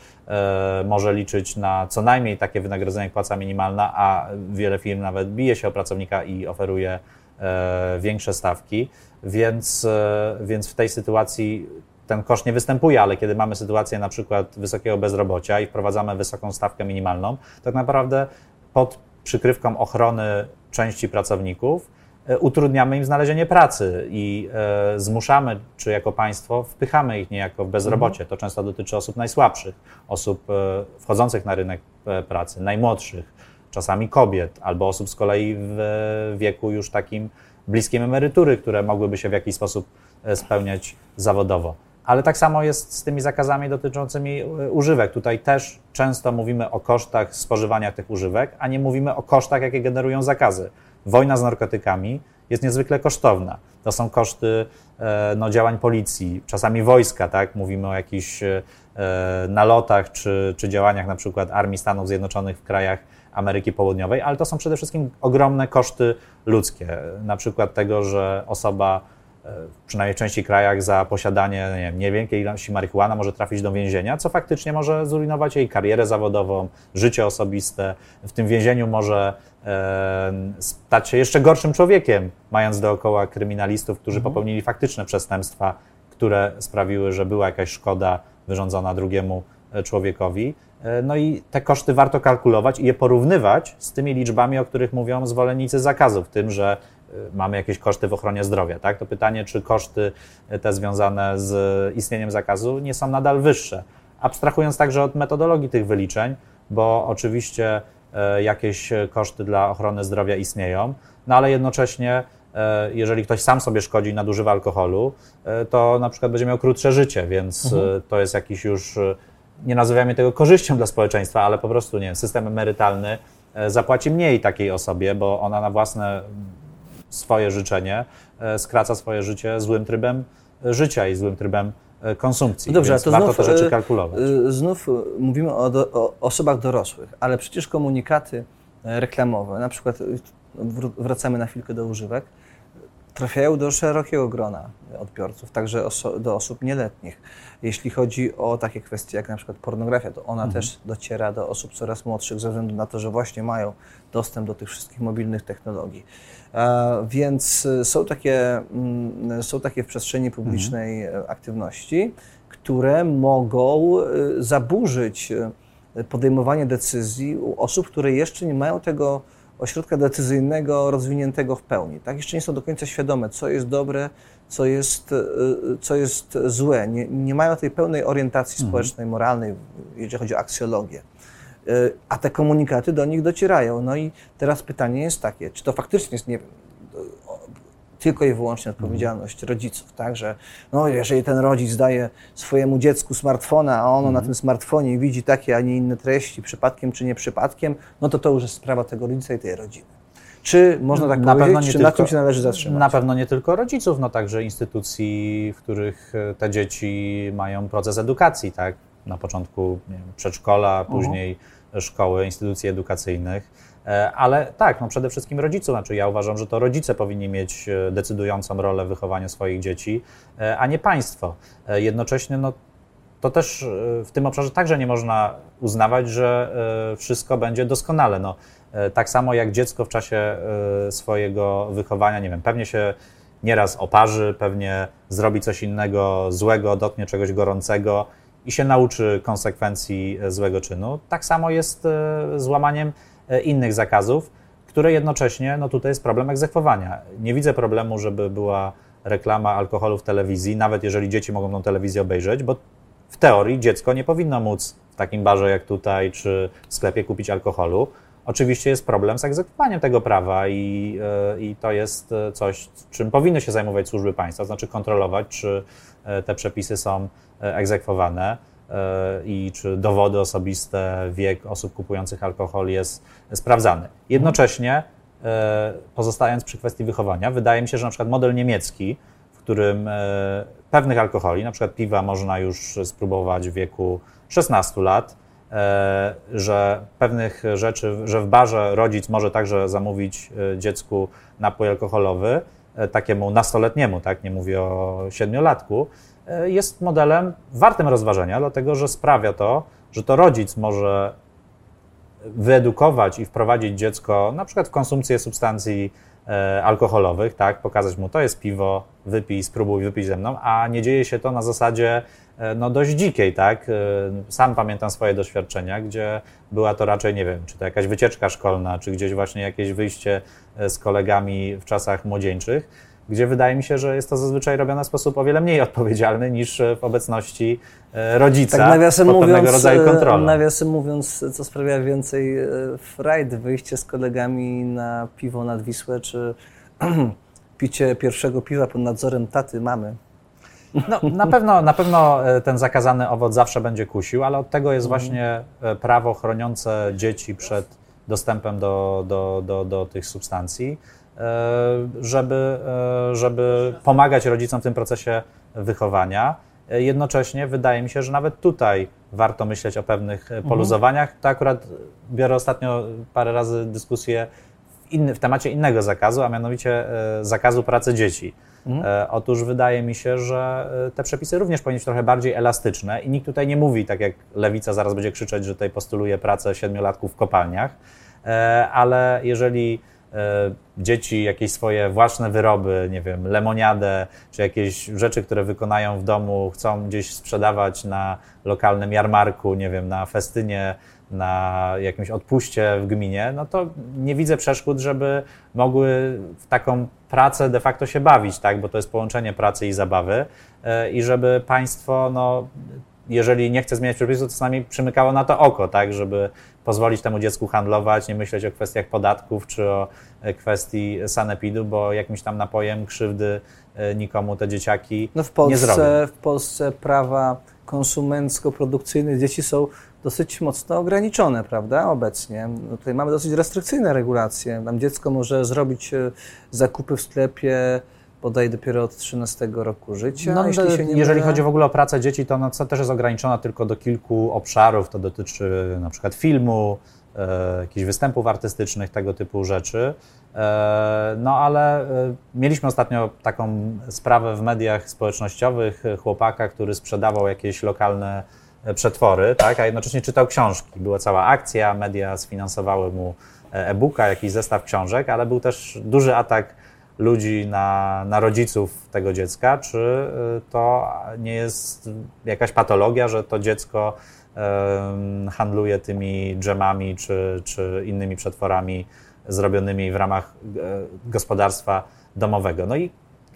[SPEAKER 2] może liczyć na co najmniej takie wynagrodzenie jak płaca minimalna, a wiele firm nawet bije się o pracownika i oferuje e, większe stawki, więc, więc w tej sytuacji ten koszt nie występuje, ale kiedy mamy sytuację na przykład wysokiego bezrobocia i wprowadzamy wysoką stawkę minimalną, tak naprawdę pod przykrywką ochrony części pracowników E, utrudniamy im znalezienie pracy i e, zmuszamy, czy jako państwo wpychamy ich niejako w bezrobocie. To często dotyczy osób najsłabszych, osób e, wchodzących na rynek pracy, najmłodszych, czasami kobiet, albo osób z kolei w wieku już takim bliskim emerytury, które mogłyby się w jakiś sposób spełniać zawodowo. Ale tak samo jest z tymi zakazami dotyczącymi używek. Tutaj też często mówimy o kosztach spożywania tych używek, a nie mówimy o kosztach, jakie generują zakazy wojna z narkotykami jest niezwykle kosztowna. To są koszty e, no, działań policji, czasami wojska, tak? Mówimy o jakichś e, nalotach czy, czy działaniach na przykład Armii Stanów Zjednoczonych w krajach Ameryki Południowej, ale to są przede wszystkim ogromne koszty ludzkie. Na przykład tego, że osoba przynajmniej w części krajach za posiadanie nie wiem, niewielkiej ilości marihuana może trafić do więzienia, co faktycznie może zrujnować jej karierę zawodową, życie osobiste. W tym więzieniu może e, stać się jeszcze gorszym człowiekiem, mając dookoła kryminalistów, którzy mhm. popełnili faktyczne przestępstwa, które sprawiły, że była jakaś szkoda wyrządzona drugiemu e, człowiekowi. E, no i te koszty warto kalkulować i je porównywać z tymi liczbami, o których mówią zwolennicy zakazu, w tym, że mamy jakieś koszty w ochronie zdrowia. Tak? To pytanie, czy koszty te związane z istnieniem zakazu nie są nadal wyższe. Abstrahując także od metodologii tych wyliczeń, bo oczywiście e, jakieś koszty dla ochrony zdrowia istnieją, no ale jednocześnie, jeżeli ktoś sam sobie szkodzi i nadużywa alkoholu, to na przykład będzie miał krótsze życie, więc mhm. to jest jakiś już, nie nazywamy tego korzyścią dla społeczeństwa, ale po prostu nie system emerytalny zapłaci mniej takiej osobie, bo ona na własne swoje życzenie, e, skraca swoje życie złym trybem e, życia i złym trybem e, konsumpcji.
[SPEAKER 1] Dobrze,
[SPEAKER 2] Więc
[SPEAKER 1] to
[SPEAKER 2] warto
[SPEAKER 1] znów,
[SPEAKER 2] te rzeczy kalkulować.
[SPEAKER 1] Znów mówimy o, do, o osobach dorosłych, ale przecież komunikaty reklamowe, na przykład wracamy na chwilkę do używek, trafiają do szerokiego grona odbiorców, także oso do osób nieletnich. Jeśli chodzi o takie kwestie jak na przykład pornografia, to ona mhm. też dociera do osób coraz młodszych ze względu na to, że właśnie mają dostęp do tych wszystkich mobilnych technologii. E, więc są takie, mm, są takie w przestrzeni publicznej mhm. aktywności, które mogą zaburzyć podejmowanie decyzji u osób, które jeszcze nie mają tego ośrodka decyzyjnego rozwiniętego w pełni. Tak? Jeszcze nie są do końca świadome, co jest dobre, co jest, e, co jest złe. Nie, nie mają tej pełnej orientacji mhm. społecznej, moralnej, jeżeli chodzi o aksjologię. E, a te komunikaty do nich docierają. No i teraz pytanie jest takie, czy to faktycznie jest, nie wiem, tylko i wyłącznie odpowiedzialność rodziców, tak, że no, jeżeli ten rodzic daje swojemu dziecku smartfona, a ono mhm. na tym smartfonie widzi takie, a nie inne treści, przypadkiem czy nie przypadkiem, no to to już jest sprawa tego rodzica i tej rodziny. Czy można tak na powiedzieć, czy tylko, na tym się należy zatrzymać?
[SPEAKER 2] Na pewno nie tylko rodziców, no także instytucji, w których e, te dzieci mają proces edukacji, tak? Na początku wiem, przedszkola, mhm. później szkoły, instytucji edukacyjnych ale tak, no przede wszystkim rodziców. Znaczy ja uważam, że to rodzice powinni mieć e, decydującą rolę w wychowaniu swoich dzieci, e, a nie państwo. Jednocześnie no, to też w tym obszarze także nie można uznawać, że wszystko będzie doskonale. No, tak samo jak dziecko w czasie swojego wychowania, nie wiem, pewnie się nieraz oparzy, pewnie zrobi coś innego złego, dotknie czegoś gorącego i się nauczy konsekwencji złego czynu. Tak samo jest z łamaniem innych zakazów, które jednocześnie, no tutaj jest problem egzekwowania. Nie widzę problemu, żeby była reklama alkoholu w telewizji, nawet jeżeli dzieci mogą tą telewizję obejrzeć, bo w teorii dziecko nie powinno móc w takim barze jak tutaj, czy w sklepie kupić alkoholu. Oczywiście jest problem z egzekwowaniem tego prawa i, yy, i to jest e, coś, czym powinny się zajmować służby państwa, to znaczy kontrolować, czy e, te przepisy są egzekwowane i czy dowody osobiste, wiek osób kupujących alkohol jest sprawdzany. Jednocześnie, pozostając przy kwestii wychowania, wydaje mi się, że na przykład model niemiecki, w którym pewnych alkoholi, na przykład piwa, można już spróbować w wieku 16 lat, E, że pewnych rzeczy, że w barze rodzic może także zamówić e, dziecku napój alkoholowy, e, takiemu nastoletniemu, tak, nie mówię o siedmiolatku, jest modelem wartym rozważenia, dlatego że sprawia to, że to rodzic może wyedukować i wprowadzić dziecko na przykład w konsumpcję substancji alkoholowych, tak, pokazać mu to jest piwo, wypij, spróbuj wypić ze mną, a nie dzieje się to na zasadzie E, no, dość dzikiej, tak? E, sam pamiętam swoje doświadczenia, gdzie była to raczej, nie wiem, czy to jakaś wycieczka szkolna, czy gdzieś właśnie jakieś wyjście e, z kolegami w czasach młodzieńczych, gdzie wydaje mi się, że jest to zazwyczaj robione w sposób o wiele mniej odpowiedzialny niż w obecności rodzica tak, nawiasem pod mówiąc, pewnego rodzaju kontrolą.
[SPEAKER 1] Nawiasem mówiąc, co sprawia więcej frajd, wyjście z kolegami na piwo nad Wisłę, czy *clears throat* picie pierwszego piwa pod nadzorem taty, mamy.
[SPEAKER 2] No, na, pewno, na pewno e, ten zakazany owoc zawsze będzie kusił, ale od tego jest mhm. właśnie e, prawo chroniące dzieci przed dostępem do, do, do, do tych substancji, e, żeby, żeby pomagać rodzicom w tym procesie wychowania. Jednocześnie wydaje mi się, że nawet tutaj warto myśleć o pewnych mhm. poluzowaniach. To akurat biorę ostatnio parę razy dyskusję w, inny, w temacie innego zakazu, a mianowicie zakazu pracy dzieci. Mhm. E, otóż wydaje mi się, że e, te przepisy również powinny być trochę bardziej elastyczne i nikt tutaj nie mówi, tak jak lewica zaraz będzie krzyczeć, że tutaj postuluje pracę siedmiolatków w kopalniach, e, ale jeżeli dzieci jakieś swoje własne wyroby, nie wiem, lemoniadę, czy jakieś rzeczy, które wykonają w domu, chcą gdzieś sprzedawać na lokalnym jarmarku, nie wiem, na festynie na jakimś odpuście w gminie, no to nie widzę przeszkód, żeby mogły w taką pracę de facto się bawić, tak? bo to jest połączenie pracy i zabawy e, i żeby państwo, no, jeżeli nie chce zmieniać przepisów, to czasami przymykało na to oko, tak, żeby pozwolić temu dziecku handlować, nie myśleć o kwestiach podatków czy o e, kwestii sanepidu, bo jakimś tam napojem krzywdy e, nikomu te dzieciaki no w Polsce, nie zrobią.
[SPEAKER 1] W Polsce prawa konsumencko-produkcyjne dzieci są dosyć mocno ograniczone, prawda, obecnie. No tutaj mamy dosyć restrykcyjne regulacje. Tam dziecko może zrobić e, zakupy w sklepie bodaj dopiero od 13 roku życia. No,
[SPEAKER 2] jeśli jeżeli chodzi w ogóle o pracę dzieci, to to też jest ograniczona tylko do kilku obszarów. To dotyczy na przykład filmu, e, jakichś występów artystycznych, tego typu rzeczy. E, no ale e, mieliśmy ostatnio taką sprawę w mediach społecznościowych chłopaka, który sprzedawał jakieś lokalne E, przetwory, tak, a jednocześnie czytał książki. Była cała akcja, media sfinansowały mu e, e-booka, jakiś zestaw książek, ale był też duży atak ludzi na, na rodziców tego dziecka, czy e, to nie jest jakaś patologia, że to dziecko handluje tymi dżemami czy, czy innymi przetworami zrobionymi w ramach gospodarstwa domowego. No i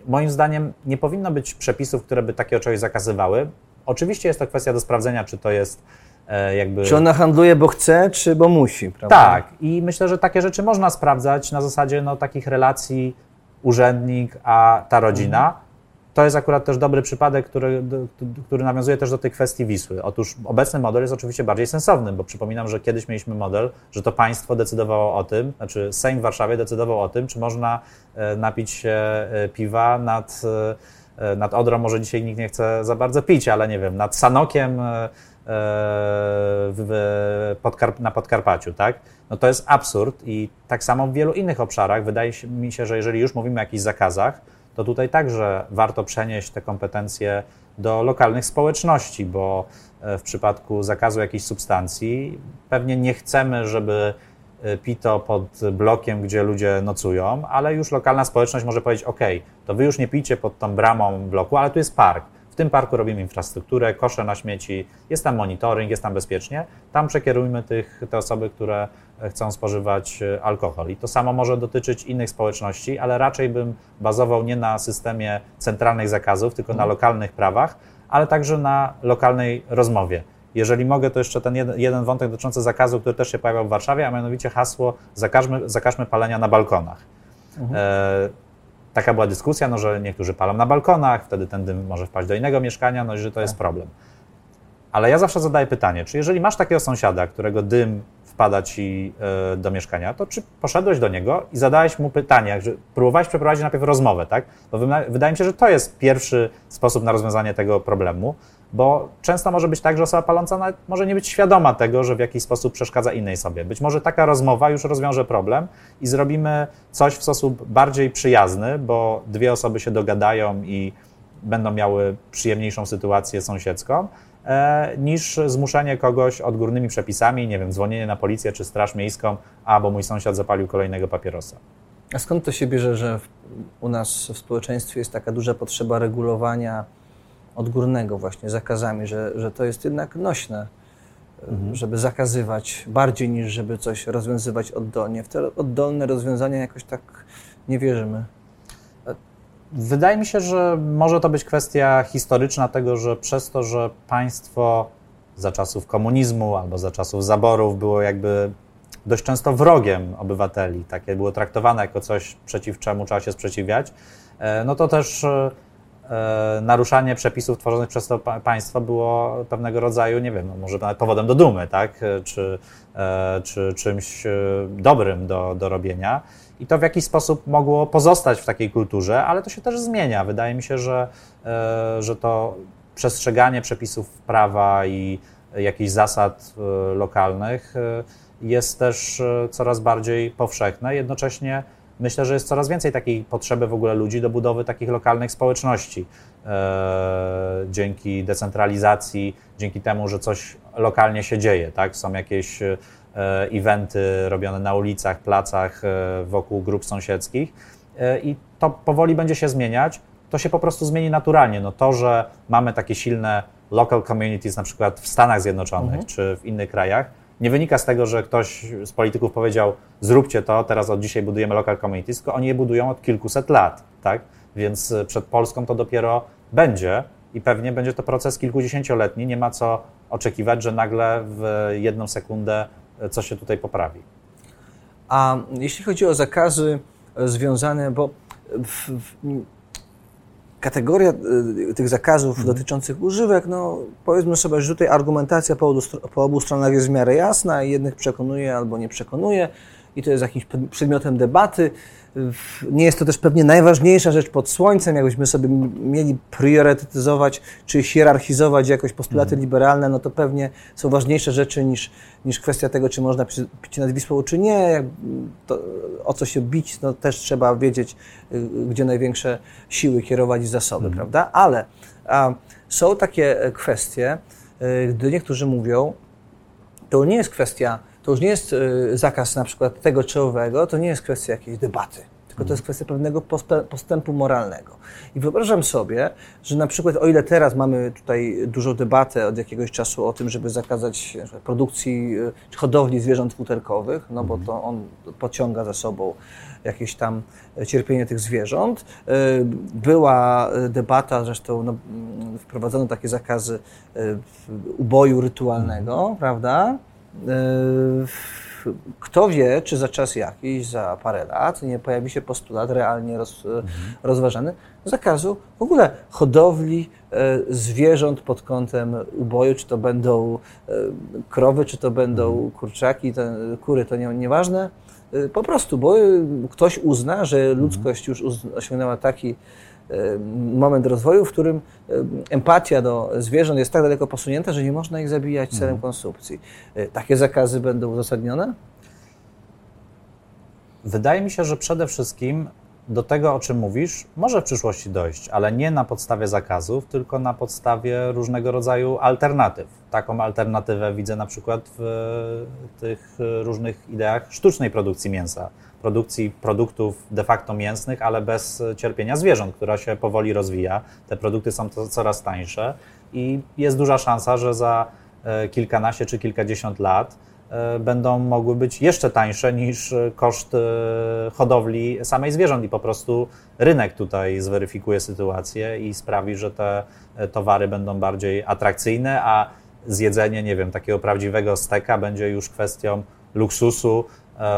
[SPEAKER 2] moim zdaniem nie powinno być przepisów, które by takie czegoś zakazywały, Oczywiście jest to kwestia do sprawdzenia, czy to jest e, jakby...
[SPEAKER 1] Czy ona handluje, bo chce, czy bo musi, prawda?
[SPEAKER 2] Tak. I myślę, że takie rzeczy można sprawdzać na zasadzie no, takich relacji urzędnik a ta rodzina. Mhm. To jest akurat też dobry przypadek, który, który nawiązuje też do tej kwestii Wisły. Otóż obecny model jest oczywiście bardziej sensowny, bo przypominam, że kiedyś mieliśmy model, że to państwo decydowało o tym, znaczy Sejm w Warszawie decydował o tym, czy można e, napić się e, piwa nad E, nad Odrą może dzisiaj nikt nie chce za bardzo pić, ale nie wiem, nad Sanokiem w, na Podkarpaciu, tak? No to jest absurd i tak samo w wielu innych obszarach wydaje mi się, że jeżeli już mówimy o jakichś zakazach, to tutaj także warto przenieść te kompetencje do lokalnych społeczności, bo w przypadku zakazu jakiejś substancji pewnie nie chcemy, żeby pito pod blokiem, gdzie ludzie nocują, ale już lokalna społeczność może powiedzieć: OK, to wy już nie pijcie pod tą bramą bloku, ale tu jest park. W tym parku robimy infrastrukturę, kosze na śmieci, jest tam monitoring, jest tam bezpiecznie. Tam przekierujmy tych, te osoby, które chcą spożywać e, alkohol. I to samo może dotyczyć innych społeczności, ale raczej bym bazował nie na systemie centralnych zakazów, tylko na mhm. lokalnych prawach, ale także na lokalnej rozmowie. Jeżeli mogę, to jeszcze ten jeden, jeden wątek dotyczący zakazu, który też się pojawiał w Warszawie, a mianowicie hasło zakażmy, zakażmy palenia na balkonach. Mhm. E, taka była dyskusja, no, że niektórzy palą na balkonach, wtedy ten dym może wpaść do innego mieszkania, no i że to tak. jest problem. Ale ja zawsze zadaję pytanie, czy jeżeli masz takiego sąsiada, którego dym wpada ci e, do mieszkania, to czy poszedłeś do niego i zadałeś mu pytanie, że próbowałeś przeprowadzić najpierw rozmowę, tak? Bo wydaje mi się, że to jest pierwszy sposób na rozwiązanie tego problemu, bo często może być tak, że osoba paląca może nie być świadoma tego, że w jakiś sposób przeszkadza innej sobie. Być może taka rozmowa już rozwiąże problem i zrobimy coś w sposób bardziej przyjazny, bo dwie osoby się dogadają i będą miały przyjemniejszą sytuację sąsiedzką, e, niż zmuszenie kogoś odgórnymi przepisami, nie wiem, dzwonienie na policję czy straż miejską, a bo mój sąsiad zapalił kolejnego papierosa.
[SPEAKER 1] A skąd to się bierze, że u nas w społeczeństwie jest taka duża potrzeba regulowania odgórnego właśnie zakazami, że, że to jest jednak nośne, mhm. żeby zakazywać bardziej niż żeby coś rozwiązywać oddolnie. W te oddolne rozwiązania jakoś tak nie wierzymy.
[SPEAKER 2] Wydaje mi się, że może to być kwestia historyczna tego, że przez to, że państwo za czasów komunizmu albo za czasów zaborów było jakby dość często wrogiem obywateli, takie było traktowane jako coś, przeciw czemu trzeba się sprzeciwiać, e, no to też e, naruszanie przepisów tworzonych przez to państwo było pewnego rodzaju, nie wiem, no może nawet powodem do dumy, tak? E, czy, e, czy czymś dobrym do, do robienia. I to w jakiś sposób mogło pozostać w takiej kulturze, ale to się też zmienia. Wydaje mi się, że, że to przestrzeganie przepisów prawa i jakichś zasad lokalnych jest też coraz bardziej powszechne. Jednocześnie myślę, że jest coraz więcej takiej potrzeby w ogóle ludzi do budowy takich lokalnych społeczności. E, dzięki decentralizacji, dzięki temu, że coś lokalnie się dzieje, tak? Są jakieś e, eventy robione na ulicach, placach, e, wokół grup sąsiedzkich i to powoli będzie się zmieniać. To się po prostu zmieni naturalnie. No to, że mamy takie silne local communities, na przykład w Stanach Zjednoczonych mhm. czy w innych krajach, nie wynika z tego, że ktoś z polityków powiedział, zróbcie to, teraz od dzisiaj budujemy local communities, tylko oni je budują od kilkuset lat, tak? Więc e, przed Polską to dopiero będzie i pewnie będzie to proces kilkudziesięcioletni. Nie ma co oczekiwać, że nagle w jedną sekundę e, coś się tutaj poprawi.
[SPEAKER 1] A jeśli chodzi o zakazy e, związane, bo w, w, kategoria y, tych zakazów mhm. dotyczących używek, no powiedzmy sobie, że tutaj argumentacja po, po obu stronach jest w miarę jasna i jednych przekonuje albo nie przekonuje i to jest jakimś przedmiotem debaty. Nie jest to też pewnie najważniejsza rzecz pod słońcem. Jakbyśmy sobie mieli priorytetyzować czy hierarchizować jakoś postulaty mhm. liberalne, no to pewnie są ważniejsze rzeczy niż, niż kwestia tego, czy można pić nad Wisłą, czy nie. To, o co się bić, no też trzeba wiedzieć, y, gdzie największe siły kierować i zasoby, mhm. prawda? Ale a, są takie e, kwestie, y, gdy niektórzy mówią, to nie jest kwestia to już nie jest y, zakaz na przykład tego czy owego, to nie jest kwestia jakiejś debaty, tylko to jest kwestia pewnego postępu moralnego. I wyobrażam sobie, że na przykład o ile teraz mamy tutaj dużą debatę od jakiegoś czasu o tym, żeby zakazać produkcji y, czy hodowli zwierząt futerkowych, no bo to on pociąga za sobą jakieś tam cierpienie tych zwierząt. Y, była debata, zresztą no, mm, wprowadzono takie zakazy uboju rytualnego, mhm. prawda? Yy, kto wie, czy za czas jakiś, za parę lat nie pojawi się postulat realnie roz, mhm. rozważany zakazu w ogóle hodowli e, zwierząt pod kątem uboju, czy to będą e, krowy, czy to będą mhm. kurczaki, kury, to nie, nieważne. E, po prostu, bo ktoś uzna, że mhm. ludzkość już osiągnęła taki moment rozwoju, w którym y, empatia do zwierząt jest tak daleko posunięta, że nie można ich zabijać celem mhm. konsumpcji. Y, takie zakazy będą uzasadnione?
[SPEAKER 2] Wydaje mi się, że przede wszystkim do tego, o czym mówisz, może w przyszłości dojść, ale nie na podstawie zakazów, tylko na podstawie różnego rodzaju alternatyw. Taką alternatywę widzę na przykład w tych różnych ideach sztucznej produkcji mięsa, produkcji produktów de facto mięsnych, ale bez cierpienia zwierząt, która się powoli rozwija. Te produkty są coraz tańsze i jest duża szansa, że za e, kilkanaście czy kilkadziesiąt lat E, będą mogły być jeszcze tańsze niż koszt e, hodowli samej zwierząt i po prostu rynek tutaj zweryfikuje sytuację i sprawi, że te towary będą bardziej atrakcyjne, a zjedzenie, nie wiem, takiego prawdziwego steka będzie już kwestią luksusu,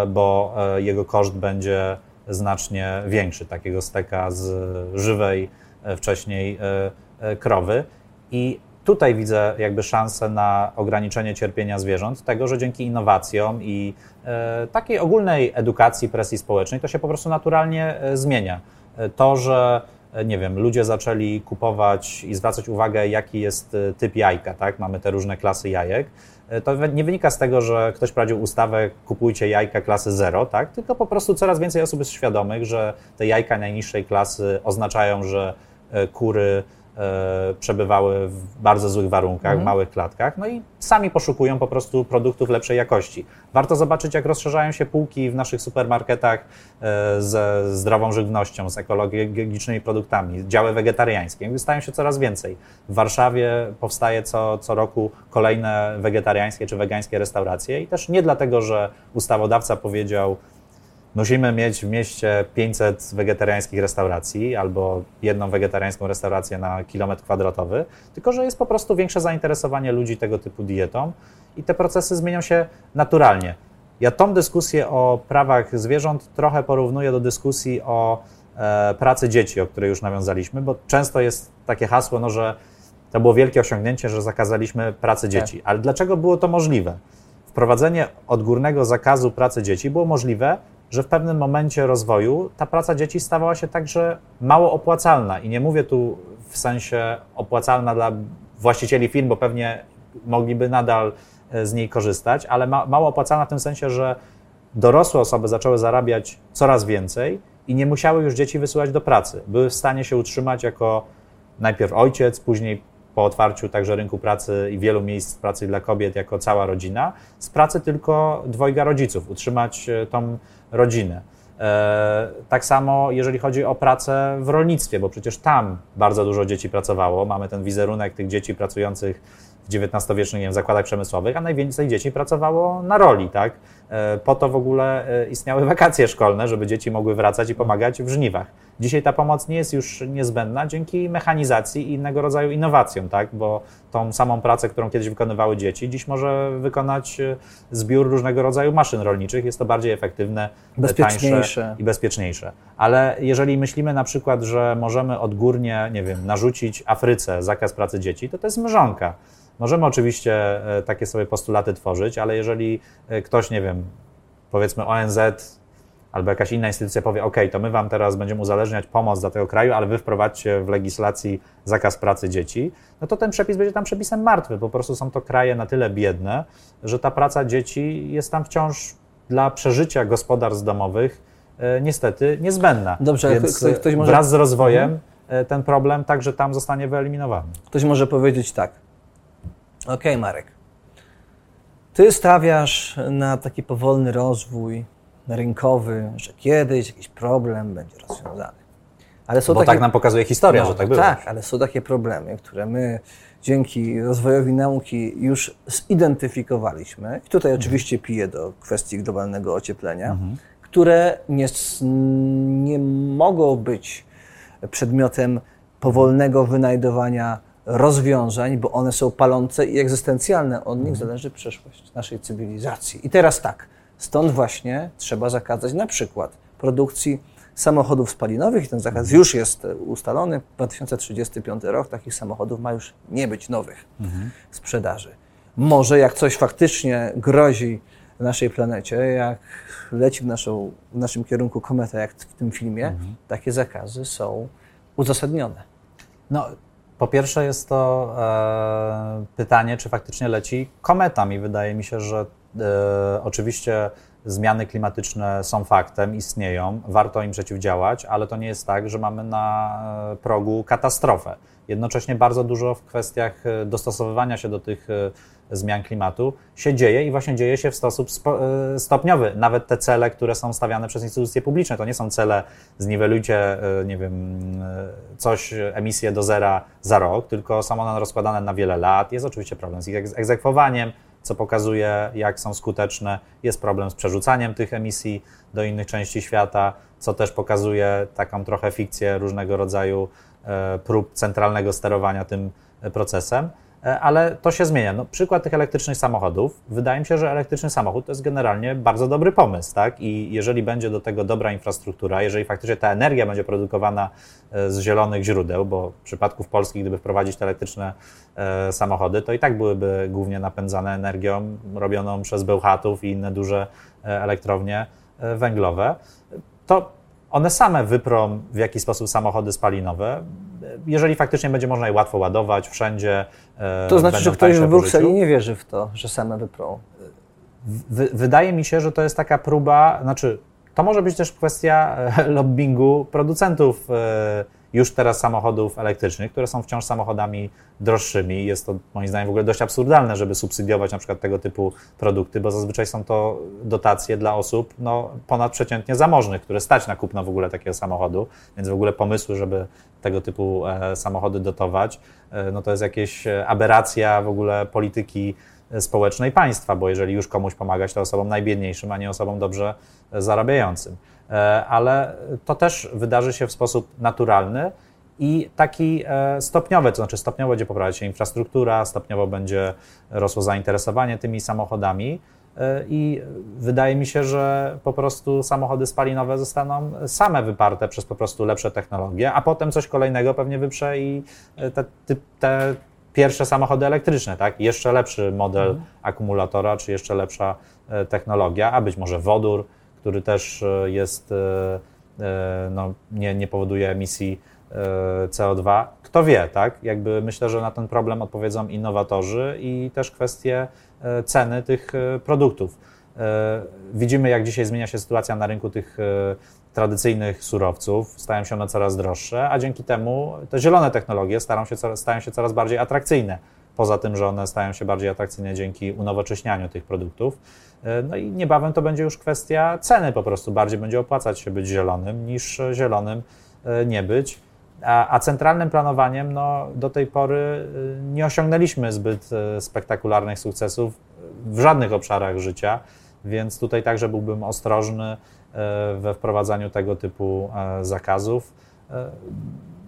[SPEAKER 2] bo jego koszt będzie znacznie większy, takiego steka z żywej wcześniej krowy. I tutaj widzę jakby szansę na ograniczenie cierpienia zwierząt, tego, że dzięki innowacjom i e, takiej ogólnej edukacji, presji społecznej, to się po prostu naturalnie e, zmienia. E, to, że e, nie wiem, ludzie zaczęli kupować i zwracać uwagę, jaki jest e, typ jajka, tak? Mamy te różne klasy jajek. To nie wynika z tego, że ktoś prowadził ustawę, kupujcie jajka klasy 0, tak? Tylko po prostu coraz więcej osób jest świadomych, że te jajka najniższej klasy oznaczają, że kury E, przebywały w bardzo złych warunkach, mhm. w małych klatkach, no i sami poszukują po prostu produktów lepszej jakości. Warto zobaczyć, jak rozszerzają się półki w naszych supermarketach e, ze zdrową żywnością, z ekologicznymi produktami, działy wegetariańskie. Stają się coraz więcej. W Warszawie powstaje co, co roku kolejne wegetariańskie czy wegańskie restauracje i też nie dlatego, że ustawodawca powiedział, musimy mieć w mieście 500 wegetariańskich restauracji albo jedną wegetariańską restaurację na kilometr kwadratowy, tylko że jest po prostu większe zainteresowanie ludzi tego typu dietą i te procesy zmienią się naturalnie. Ja tą dyskusję o prawach zwierząt trochę porównuję do dyskusji o e, pracy dzieci, o której już nawiązaliśmy, bo często jest takie hasło, no, że to było wielkie osiągnięcie, że zakazaliśmy pracy dzieci. Tak. Ale dlaczego było to możliwe? Wprowadzenie odgórnego zakazu pracy dzieci było możliwe, że w pewnym momencie rozwoju ta praca dzieci stawała się także mało opłacalna. I nie mówię tu w sensie opłacalna dla właścicieli firm, bo pewnie mogliby nadal e, z niej korzystać, ale ma, mało opłacalna w tym sensie, że dorosłe osoby zaczęły zarabiać coraz więcej i nie musiały już dzieci wysyłać do pracy. Były w stanie się utrzymać jako najpierw ojciec, później po otwarciu także rynku pracy i wielu miejsc pracy dla kobiet jako cała rodzina, z pracy tylko dwojga rodziców, utrzymać e, tą rodzinę. E, tak samo jeżeli chodzi o pracę w rolnictwie, bo przecież tam bardzo dużo dzieci pracowało. Mamy ten wizerunek tych dzieci pracujących w XIX-wiecznych zakładach przemysłowych, a najwięcej dzieci pracowało na roli, tak? E, po to w ogóle e, istniały *laughs* wakacje szkolne, żeby dzieci mogły wracać i pomagać w żniwach. Dzisiaj ta pomoc nie jest już niezbędna dzięki mechanizacji i innego rodzaju innowacjom, tak? Bo tą samą pracę, którą kiedyś wykonywały dzieci, dziś może wykonać e, zbiór różnego rodzaju maszyn rolniczych. Jest to bardziej efektywne, tańsze i bezpieczniejsze. Ale jeżeli myślimy na przykład, że możemy odgórnie, nie wiem, narzucić Afryce zakaz pracy dzieci, to to jest mrzonka. Możemy oczywiście e, takie sobie postulaty tworzyć, ale jeżeli e, ktoś, nie wiem, powiedzmy ONZ albo jakaś inna instytucja powie, OK, to my wam teraz będziemy uzależniać pomoc dla tego kraju, ale wy wprowadźcie w legislacji zakaz pracy dzieci, no to ten przepis będzie tam przepisem martwy. Po prostu są to kraje na tyle biedne, że ta praca dzieci jest tam wciąż dla przeżycia gospodarstw domowych e, niestety niezbędna. Dobrze, Więc ktoś, ktoś może... wraz z rozwojem mhm. ten problem także tam zostanie wyeliminowany.
[SPEAKER 1] Ktoś może powiedzieć tak, OK, Marek. Ty stawiasz na taki powolny rozwój rynkowy, że kiedyś jakiś problem będzie rozwiązany.
[SPEAKER 2] Ale są Bo takie... tak nam pokazuje historia, no, że tak było.
[SPEAKER 1] Tak, ale są takie problemy, które my dzięki rozwojowi nauki już zidentyfikowaliśmy. I tutaj mhm. oczywiście piję do kwestii globalnego ocieplenia, mhm. które nie, nie mogą być przedmiotem powolnego wynajdowania rozwiązań, bo one są palące i egzystencjalne. Od nich mhm. zależy przyszłość naszej cywilizacji. I teraz tak, stąd właśnie trzeba zakazać na przykład produkcji samochodów spalinowych i ten zakaz mhm. już jest ustalony. 2035 rok takich samochodów ma już nie być nowych mhm. sprzedaży. Może jak coś faktycznie grozi naszej planecie, jak leci w, naszą, w naszym kierunku kometa, jak w tym filmie, mhm. takie zakazy są uzasadnione.
[SPEAKER 2] No, po pierwsze jest to e, pytanie, czy faktycznie leci kometa. Mi wydaje mi się, że e, oczywiście zmiany klimatyczne są faktem, istnieją, warto im przeciwdziałać, ale to nie jest tak, że mamy na progu katastrofę. Jednocześnie bardzo dużo w kwestiach dostosowywania się do tych zmian klimatu się dzieje i właśnie dzieje się w sposób e, stopniowy. Nawet te cele, które są stawiane przez instytucje publiczne, to nie są cele zniwelujcie, e, nie wiem, e, coś, emisję do zera za rok, tylko są one rozkładane na wiele lat. Jest oczywiście problem z ich egzekwowaniem, co pokazuje, jak są skuteczne. Jest problem z przerzucaniem tych emisji do innych części świata, co też pokazuje taką trochę fikcję różnego rodzaju prób centralnego sterowania tym procesem. E, ale to się zmienia. No, przykład tych elektrycznych samochodów. Wydaje mi się, że elektryczny samochód to jest generalnie bardzo dobry pomysł, tak? I jeżeli będzie do tego dobra infrastruktura, jeżeli faktycznie ta energia będzie produkowana e, z zielonych źródeł, bo w przypadku w Polski, gdyby wprowadzić te elektryczne e, samochody, to i tak byłyby głównie napędzane energią robioną przez Bełchatów i inne duże elektrownie węglowe, to one same wyprą w jakiś sposób samochody spalinowe, jeżeli faktycznie będzie można je łatwo ładować wszędzie.
[SPEAKER 1] E, to znaczy, że ktoś w Brukseli nie wierzy w to, że same wyprą.
[SPEAKER 2] wydaje mi się, że to jest taka próba, znaczy to może być też kwestia e, *laughs* lobbingu producentów e, już teraz samochodów elektrycznych, które są wciąż samochodami droższymi. Jest to moim zdaniem w ogóle dość absurdalne, żeby subsydiować na przykład tego typu produkty, bo zazwyczaj są to dotacje dla osób no, ponadprzeciętnie zamożnych, które stać na kupno w ogóle takiego samochodu, więc w ogóle pomysły, żeby tego typu e, samochody dotować, e, no to jest jakieś e, aberracja w ogóle polityki społecznej państwa, bo jeżeli już komuś pomagać, to osobom najbiedniejszym, a nie osobom dobrze zarabiającym. E, ale to też wydarzy się w sposób naturalny i taki e, stopniowy, to znaczy stopniowo będzie poprawiać się infrastruktura, stopniowo będzie rosło zainteresowanie tymi samochodami. E, I wydaje mi się, że po prostu samochody spalinowe zostaną same wyparte przez po prostu lepsze technologie, a potem coś kolejnego pewnie wyprze i te, te pierwsze samochody elektryczne, tak? Jeszcze lepszy model mhm. akumulatora, czy jeszcze lepsza technologia, a być może wodór, który też e, jest, e, e, no, nie, nie powoduje emisji CO2. Kto wie, tak? Jakby myślę, że na ten problem odpowiedzą innowatorzy i też kwestie ceny tych produktów. Widzimy, jak dzisiaj zmienia się sytuacja na rynku tych tradycyjnych surowców, stają się one coraz droższe, a dzięki temu te zielone technologie się, stają się coraz bardziej atrakcyjne. Poza tym, że one stają się bardziej atrakcyjne dzięki unowocześnianiu tych produktów. E, no i niebawem to będzie już kwestia ceny po prostu. Bardziej będzie opłacać się być zielonym niż zielonym e, nie być. A, a, centralnym planowaniem no, do tej pory e, nie osiągnęliśmy zbyt spektakularnych sukcesów w żadnych obszarach życia, więc tutaj także byłbym ostrożny we wprowadzaniu tego typu zakazów,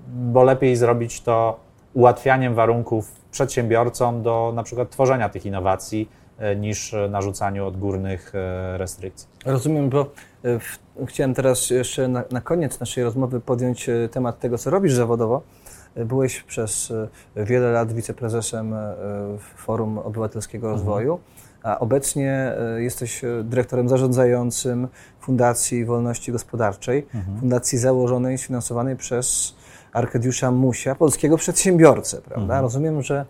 [SPEAKER 2] bo lepiej zrobić to ułatwianiem warunków przedsiębiorcom do na przykład tworzenia tych innowacji, E, niż narzucaniu odgórnych e, restrykcji.
[SPEAKER 1] Rozumiem, bo e, w, chciałem teraz jeszcze na, na, koniec naszej rozmowy podjąć temat tego, co robisz zawodowo. Byłeś przez wiele lat wiceprezesem Forum Obywatelskiego mhm. Rozwoju, a obecnie jesteś dyrektorem zarządzającym Fundacji Wolności Gospodarczej, mhm. fundacji założonej i sfinansowanej przez Arkadiusza Musia, polskiego przedsiębiorcę, prawda? Mhm. Rozumiem, że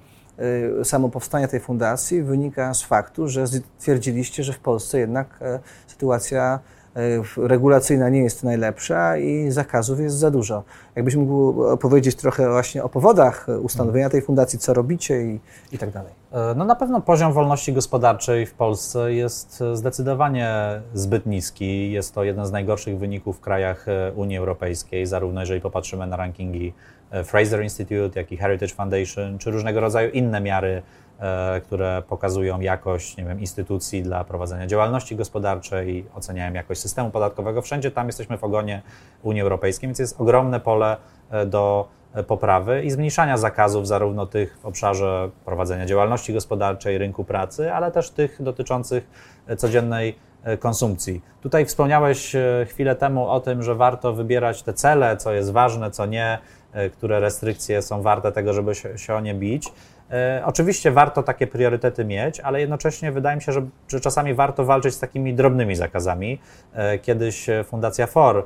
[SPEAKER 1] Y, samo powstanie tej fundacji wynika z faktu, że stwierdziliście, że w Polsce jednak e, sytuacja e, regulacyjna nie jest najlepsza i zakazów jest za dużo. Jakbyś mógł opowiedzieć trochę właśnie o powodach ustanowienia tej fundacji, co robicie i, i tak dalej.
[SPEAKER 2] E, no na pewno poziom wolności gospodarczej w Polsce jest zdecydowanie zbyt niski. Jest to jeden z najgorszych wyników w krajach Unii Europejskiej, zarówno jeżeli popatrzymy na rankingi E, Fraser Institute, jak i Heritage Foundation, czy różnego rodzaju inne miary, e, które pokazują jakość nie wiem, instytucji dla prowadzenia działalności gospodarczej, oceniają jakość systemu podatkowego. Wszędzie tam jesteśmy w ogonie Unii Europejskiej, więc jest ogromne pole e, do poprawy i zmniejszania zakazów, zarówno tych w obszarze prowadzenia działalności gospodarczej, rynku pracy, ale też tych dotyczących codziennej konsumpcji. Tutaj wspomniałeś chwilę temu o tym, że warto wybierać te cele, co jest ważne, co nie, E, które restrykcje są warte tego, żeby się, o nie bić. E, oczywiście warto takie priorytety mieć, ale jednocześnie wydaje mi się, że, że czasami warto walczyć z takimi drobnymi zakazami. E, kiedyś Fundacja FOR e,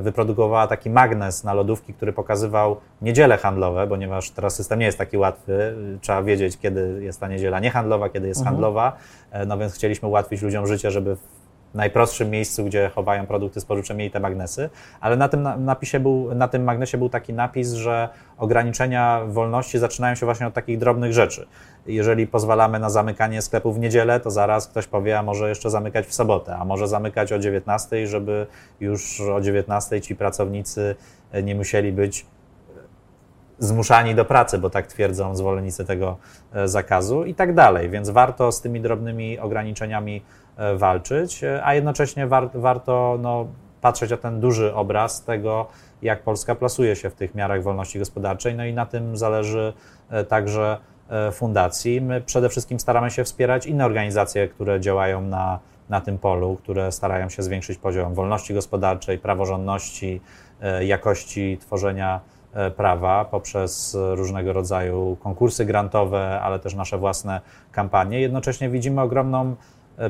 [SPEAKER 2] wyprodukowała taki magnes na lodówki, który pokazywał niedziele handlowe, ponieważ teraz system nie jest taki łatwy. Trzeba wiedzieć, kiedy jest ta niedziela niehandlowa, kiedy jest mhm. handlowa. No więc chcieliśmy ułatwić ludziom życie, żeby najprostszym miejscu, gdzie chowają produkty spożywcze, mieli te magnesy, ale na tym napisie był, na tym magnesie był taki napis, że ograniczenia wolności zaczynają się właśnie od takich drobnych rzeczy. Jeżeli pozwalamy na zamykanie sklepów w niedzielę, to zaraz ktoś powie, a może jeszcze zamykać w sobotę, a może zamykać o 19, żeby już o 19 ci pracownicy nie musieli być zmuszani do pracy, bo tak twierdzą zwolennicy tego e, zakazu i tak dalej. Więc warto z tymi drobnymi ograniczeniami e, walczyć, e, a jednocześnie war, warto no, patrzeć o ten duży obraz tego, jak Polska plasuje się w tych miarach wolności gospodarczej. No i na tym zależy także fundacji. My przede wszystkim staramy się wspierać inne organizacje, które działają na, na tym polu, które starają się zwiększyć poziom wolności gospodarczej, praworządności, jakości tworzenia E, prawa poprzez różnego rodzaju konkursy grantowe, ale też nasze własne kampanie. Jednocześnie widzimy ogromną e,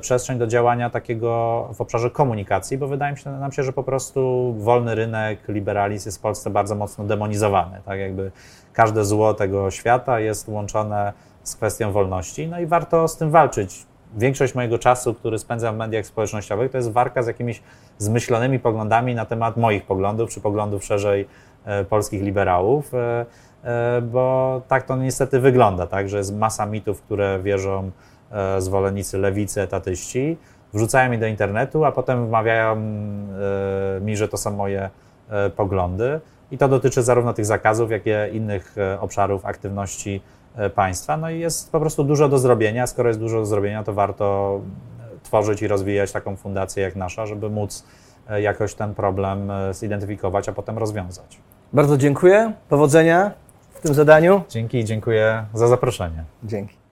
[SPEAKER 2] przestrzeń do działania takiego w obszarze komunikacji, bo wydaje się, nam się, że po prostu wolny rynek, liberalizm jest w Polsce bardzo mocno demonizowany. Tak jakby każde zło tego świata jest łączone z kwestią wolności, no i warto z tym walczyć. Większość mojego czasu, który spędzam w mediach społecznościowych, to jest walka z jakimiś zmyślonymi poglądami na temat moich poglądów, czy poglądów szerzej E, polskich liberałów, e, e, bo tak to niestety wygląda, tak, że jest masa mitów, które wierzą zwolennicy lewicy, etatyści, wrzucają mi do internetu, a potem wmawiają mi, że to są moje poglądy. I to dotyczy zarówno tych zakazów, jak i innych obszarów aktywności państwa. No i jest po prostu dużo do zrobienia. Skoro jest dużo do zrobienia, to warto tworzyć i rozwijać taką fundację jak nasza, żeby móc jakoś ten problem zidentyfikować, a potem rozwiązać.
[SPEAKER 1] Bardzo dziękuję. Powodzenia w tym zadaniu.
[SPEAKER 2] Dzięki, dziękuję za zaproszenie.
[SPEAKER 1] Dzięki.